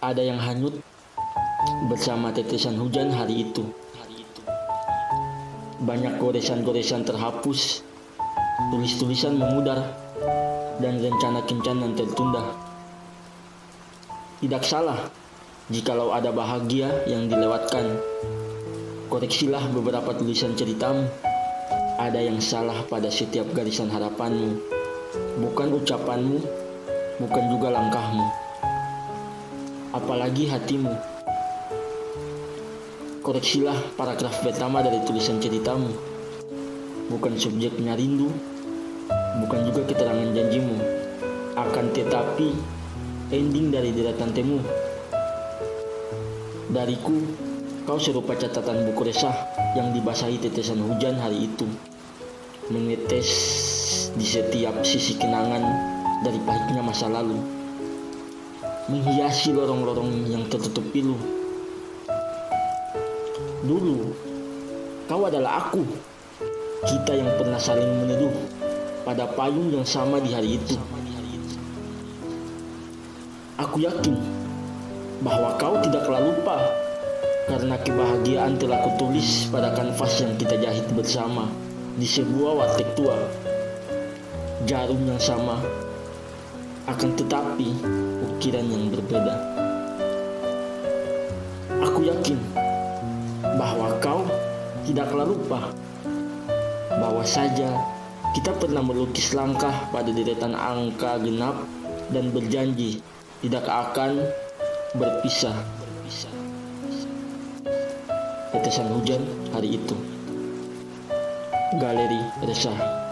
Ada yang hanyut bersama tetesan hujan hari itu. Banyak goresan-goresan terhapus, tulis-tulisan memudar, dan rencana kencan yang tertunda. Tidak salah jikalau ada bahagia yang dilewatkan. Koreksilah beberapa tulisan ceritamu. Ada yang salah pada setiap garisan harapanmu. Bukan ucapanmu, bukan juga langkahmu. Apalagi hatimu. Koreksilah paragraf pertama dari tulisan ceritamu. Bukan subjeknya rindu, bukan juga keterangan janjimu. Akan tetapi, ending dari deretan temu. Dariku, kau serupa catatan buku resah yang dibasahi tetesan hujan hari itu. Menetes di setiap sisi kenangan dari pahitnya masa lalu. Menghiasi lorong-lorong yang tertutup pilu. Dulu, kau adalah aku. Kita yang pernah saling meneduh pada payung yang sama di hari itu. Aku yakin bahwa kau tidaklah lupa karena kebahagiaan telah kutulis pada kanvas yang kita jahit bersama di sebuah warteg tua. Jarum yang sama, akan tetapi ukiran yang berbeda. Aku yakin bahwa kau tidaklah lupa bahwa saja kita pernah melukis langkah pada deretan angka genap dan berjanji tidak akan berpisah. Tetesan hujan hari itu. Galeri Resah